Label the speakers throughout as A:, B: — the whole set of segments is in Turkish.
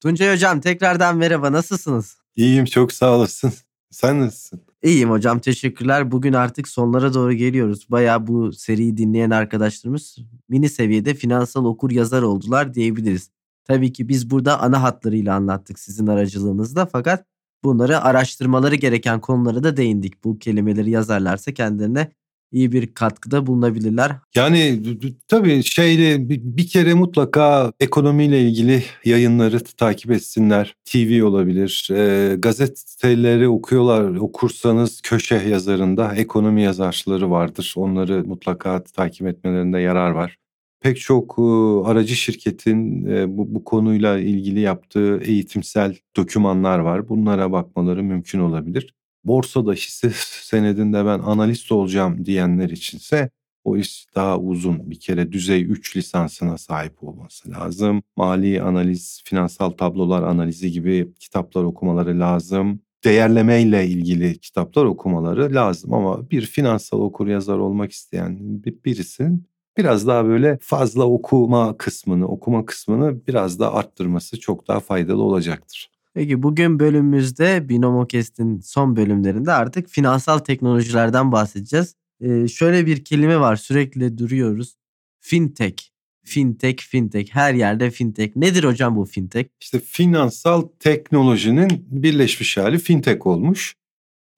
A: Tuncay Hocam tekrardan merhaba nasılsınız?
B: İyiyim çok sağ olasın. Sen nasılsın?
A: İyiyim hocam teşekkürler. Bugün artık sonlara doğru geliyoruz. Baya bu seriyi dinleyen arkadaşlarımız mini seviyede finansal okur yazar oldular diyebiliriz. Tabii ki biz burada ana hatlarıyla anlattık sizin aracılığınızda fakat bunları araştırmaları gereken konulara da değindik. Bu kelimeleri yazarlarsa kendilerine iyi bir katkıda bulunabilirler.
B: Yani tabii şeyle bir kere mutlaka ekonomiyle ilgili yayınları takip etsinler. TV olabilir. E, gazeteleri okuyorlar. Okursanız köşe yazarında ekonomi yazarları vardır. Onları mutlaka takip etmelerinde yarar var. Pek çok aracı şirketin bu, bu konuyla ilgili yaptığı eğitimsel dokümanlar var. Bunlara bakmaları mümkün olabilir borsada hisse senedinde ben analist olacağım diyenler içinse o iş daha uzun. Bir kere düzey 3 lisansına sahip olması lazım. Mali analiz, finansal tablolar analizi gibi kitaplar okumaları lazım. Değerlemeyle ilgili kitaplar okumaları lazım ama bir finansal okur yazar olmak isteyen birisinin biraz daha böyle fazla okuma kısmını, okuma kısmını biraz daha arttırması çok daha faydalı olacaktır.
A: Peki bugün bölümümüzde Binomo Kest'in son bölümlerinde artık finansal teknolojilerden bahsedeceğiz. Ee, şöyle bir kelime var sürekli duruyoruz. Fintech. Fintech, fintech. Her yerde fintech. Nedir hocam bu fintech?
B: İşte finansal teknolojinin birleşmiş hali fintech olmuş.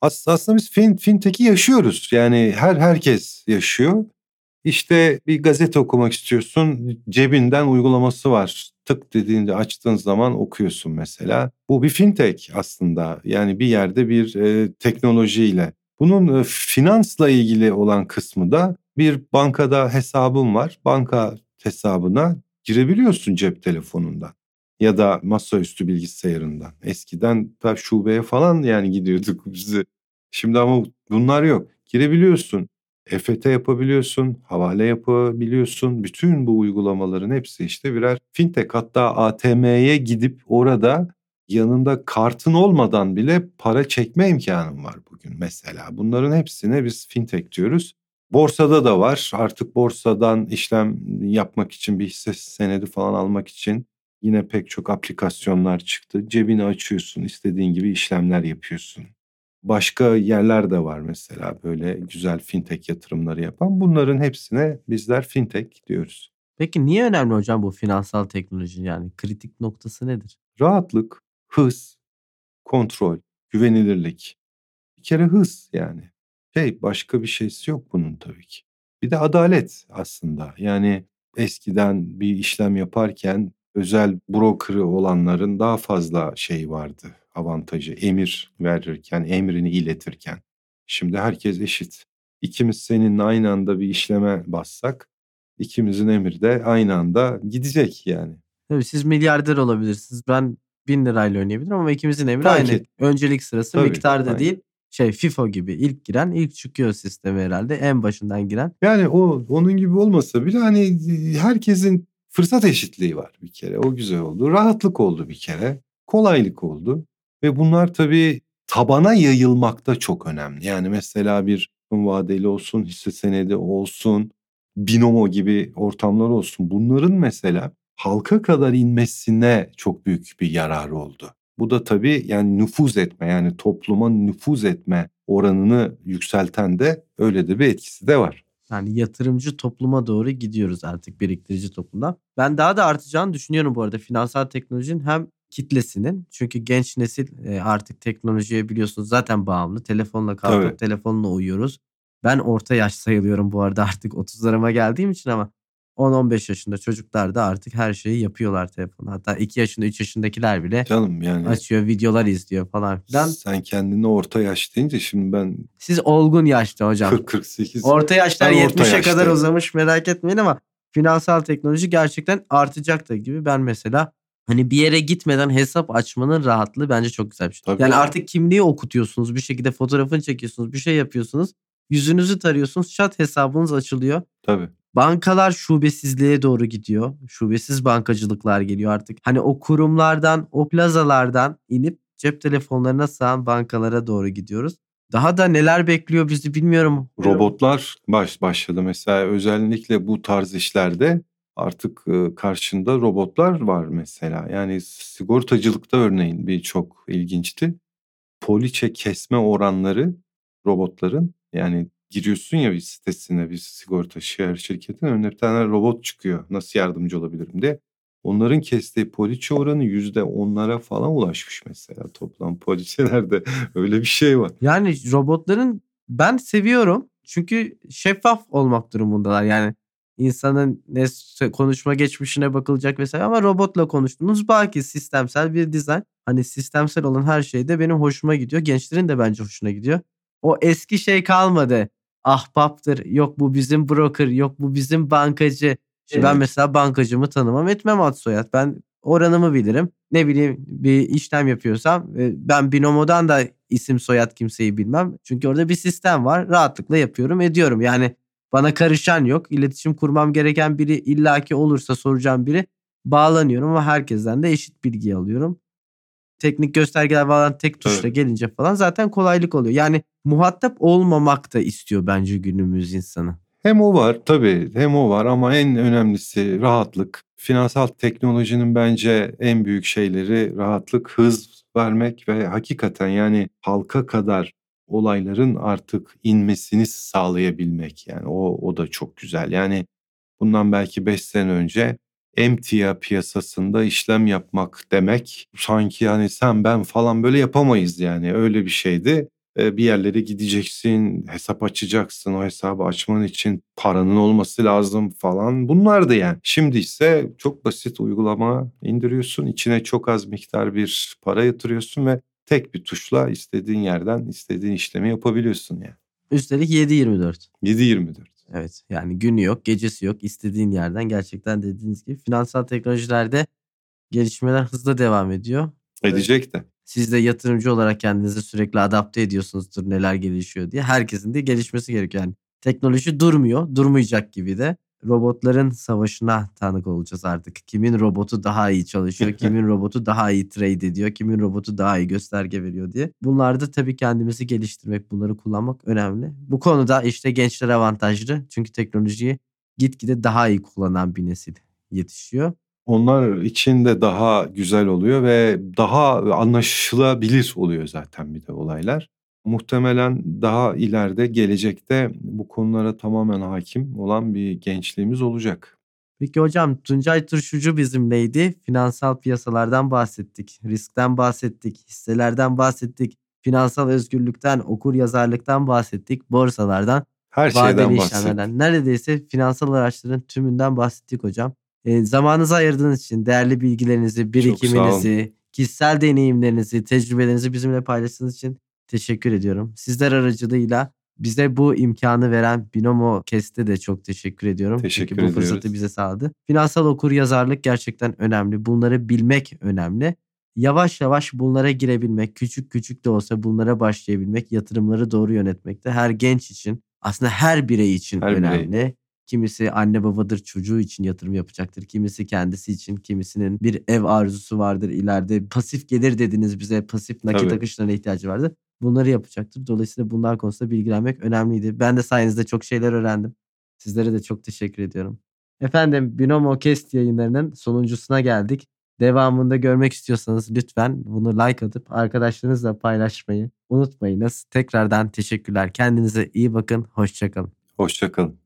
B: Aslında biz fin, fintech'i yaşıyoruz. Yani her herkes yaşıyor. İşte bir gazete okumak istiyorsun. Cebinden uygulaması var. Tık dediğinde açtığın zaman okuyorsun mesela. Bu bir fintech aslında. Yani bir yerde bir e, teknolojiyle. Bunun e, finansla ilgili olan kısmı da bir bankada hesabın var. Banka hesabına girebiliyorsun cep telefonundan ya da masaüstü bilgisayarından. Eskiden şubeye falan yani gidiyorduk bizi. Şimdi ama bunlar yok. Girebiliyorsun. EFT yapabiliyorsun, havale yapabiliyorsun. Bütün bu uygulamaların hepsi işte birer fintech. Hatta ATM'ye gidip orada yanında kartın olmadan bile para çekme imkanın var bugün mesela. Bunların hepsine biz fintech diyoruz. Borsada da var. Artık borsadan işlem yapmak için bir hisse senedi falan almak için yine pek çok aplikasyonlar çıktı. Cebini açıyorsun, istediğin gibi işlemler yapıyorsun. Başka yerler de var mesela böyle güzel fintech yatırımları yapan. Bunların hepsine bizler fintech diyoruz.
A: Peki niye önemli hocam bu finansal teknoloji yani kritik noktası nedir?
B: Rahatlık, hız, kontrol, güvenilirlik. Bir kere hız yani. Şey başka bir şeysi yok bunun tabii ki. Bir de adalet aslında. Yani eskiden bir işlem yaparken özel broker'ı olanların daha fazla şey vardı avantajı emir verirken, emrini iletirken. Şimdi herkes eşit. İkimiz seninle aynı anda bir işleme bassak ikimizin emri de aynı anda gidecek yani.
A: Tabii siz milyarder olabilirsiniz. Ben bin lirayla oynayabilirim ama ikimizin emri Fark aynı. Et. Öncelik sırası Tabii, miktarda aynen. değil. Şey FIFO gibi ilk giren ilk çıkıyor sistemi herhalde en başından giren.
B: Yani o onun gibi olmasa bile hani herkesin fırsat eşitliği var bir kere. O güzel oldu. Rahatlık oldu bir kere. Kolaylık oldu. Ve bunlar tabii tabana yayılmakta çok önemli. Yani mesela bir vadeli olsun, hisse senedi olsun, binomo gibi ortamlar olsun. Bunların mesela halka kadar inmesine çok büyük bir yarar oldu. Bu da tabii yani nüfuz etme yani topluma nüfuz etme oranını yükselten de öyle de bir etkisi de var.
A: Yani yatırımcı topluma doğru gidiyoruz artık biriktirici toplumdan. Ben daha da artacağını düşünüyorum bu arada finansal teknolojinin hem kitlesinin. Çünkü genç nesil artık teknolojiye biliyorsunuz zaten bağımlı. Telefonla kalkıp Tabii. telefonla uyuyoruz. Ben orta yaş sayılıyorum bu arada artık 30'larıma geldiğim için ama 10-15 yaşında çocuklar da artık her şeyi yapıyorlar telefonla. Hatta 2 yaşında 3 yaşındakiler bile Canım yani açıyor videolar izliyor falan filan.
B: Sen kendini orta yaş deyince şimdi ben...
A: Siz olgun yaşta hocam.
B: 40-48.
A: Orta yaşlar 70'e kadar uzamış merak etmeyin ama finansal teknoloji gerçekten artacak da gibi. Ben mesela Hani bir yere gitmeden hesap açmanın rahatlığı bence çok güzel bir şey. Tabii. Yani artık kimliği okutuyorsunuz. Bir şekilde fotoğrafını çekiyorsunuz. Bir şey yapıyorsunuz. Yüzünüzü tarıyorsunuz. Chat hesabınız açılıyor.
B: Tabii.
A: Bankalar şubesizliğe doğru gidiyor. Şubesiz bankacılıklar geliyor artık. Hani o kurumlardan, o plazalardan inip cep telefonlarına sığan bankalara doğru gidiyoruz. Daha da neler bekliyor bizi bilmiyorum.
B: Robotlar baş başladı mesela özellikle bu tarz işlerde artık karşında robotlar var mesela. Yani sigortacılıkta örneğin bir çok ilginçti. Poliçe kesme oranları robotların yani giriyorsun ya bir sitesine bir sigorta şehir şirketin önüne bir tane robot çıkıyor. Nasıl yardımcı olabilirim diye. Onların kestiği poliçe oranı yüzde onlara falan ulaşmış mesela toplam poliçelerde öyle bir şey var.
A: Yani robotların ben seviyorum çünkü şeffaf olmak durumundalar yani insanın ne konuşma geçmişine bakılacak vesaire ama robotla konuştuğunuz belki sistemsel bir dizayn. Hani sistemsel olan her şey de benim hoşuma gidiyor. Gençlerin de bence hoşuna gidiyor. O eski şey kalmadı. Ahbaptır. Yok bu bizim broker. Yok bu bizim bankacı. Evet. Ben mesela bankacımı tanımam etmem ad soyad. Ben oranımı bilirim. Ne bileyim bir işlem yapıyorsam e, ben binomodan da isim soyad kimseyi bilmem. Çünkü orada bir sistem var. Rahatlıkla yapıyorum ediyorum. Yani bana karışan yok. İletişim kurmam gereken biri illaki olursa soracağım biri bağlanıyorum ama herkesten de eşit bilgi alıyorum. Teknik göstergeler falan tek tuşla evet. gelince falan zaten kolaylık oluyor. Yani muhatap olmamak da istiyor bence günümüz insanı.
B: Hem o var tabii hem o var ama en önemlisi rahatlık. Finansal teknolojinin bence en büyük şeyleri rahatlık, hız vermek ve hakikaten yani halka kadar olayların artık inmesini sağlayabilmek. Yani o, o da çok güzel. Yani bundan belki 5 sene önce emtia piyasasında işlem yapmak demek sanki yani sen ben falan böyle yapamayız yani öyle bir şeydi. Bir yerlere gideceksin, hesap açacaksın, o hesabı açman için paranın olması lazım falan. Bunlar da yani. Şimdi ise çok basit uygulama indiriyorsun, içine çok az miktar bir para yatırıyorsun ve tek bir tuşla istediğin yerden istediğin işlemi yapabiliyorsun yani.
A: Üstelik 7-24.
B: 7-24.
A: Evet yani günü yok, gecesi yok. istediğin yerden gerçekten dediğiniz gibi finansal teknolojilerde gelişmeler hızla devam ediyor.
B: Edecek de.
A: Siz de yatırımcı olarak kendinizi sürekli adapte ediyorsunuzdur neler gelişiyor diye. Herkesin de gelişmesi gerekiyor. Yani teknoloji durmuyor, durmayacak gibi de robotların savaşına tanık olacağız artık. Kimin robotu daha iyi çalışıyor, kimin robotu daha iyi trade ediyor, kimin robotu daha iyi gösterge veriyor diye. Bunlarda tabii kendimizi geliştirmek, bunları kullanmak önemli. Bu konuda işte gençler avantajlı. Çünkü teknolojiyi gitgide daha iyi kullanan bir nesil yetişiyor.
B: Onlar için de daha güzel oluyor ve daha anlaşılabilir oluyor zaten bir de olaylar muhtemelen daha ileride gelecekte bu konulara tamamen hakim olan bir gençliğimiz olacak.
A: Peki hocam Tuncay Turşucu bizimleydi. Finansal piyasalardan bahsettik, riskten bahsettik, hisselerden bahsettik, finansal özgürlükten, okur yazarlıktan bahsettik, borsalardan,
B: her şeyden bahsettik.
A: Neredeyse finansal araçların tümünden bahsettik hocam. E, zamanınızı ayırdığınız için değerli bilgilerinizi, birikiminizi, kişisel deneyimlerinizi, tecrübelerinizi bizimle paylaştığınız için teşekkür ediyorum. Sizler aracılığıyla bize bu imkanı veren Binomo Kest'e de çok teşekkür ediyorum.
B: Teşekkür
A: Çünkü bu ediyoruz. fırsatı bize sağladı. Finansal okur yazarlık gerçekten önemli. Bunları bilmek önemli. Yavaş yavaş bunlara girebilmek, küçük küçük de olsa bunlara başlayabilmek, yatırımları doğru yönetmekte her genç için, aslında her birey için her önemli. Birey. Kimisi anne babadır çocuğu için yatırım yapacaktır. Kimisi kendisi için, kimisinin bir ev arzusu vardır ileride. Pasif gelir dediniz bize pasif nakit Tabii. akışlarına ihtiyacı vardır bunları yapacaktır. Dolayısıyla bunlar konusunda bilgilenmek önemliydi. Ben de sayenizde çok şeyler öğrendim. Sizlere de çok teşekkür ediyorum. Efendim Binomo Cast yayınlarının sonuncusuna geldik. Devamında görmek istiyorsanız lütfen bunu like atıp arkadaşlarınızla paylaşmayı unutmayınız. Tekrardan teşekkürler. Kendinize iyi bakın. Hoşçakalın.
B: Hoşçakalın.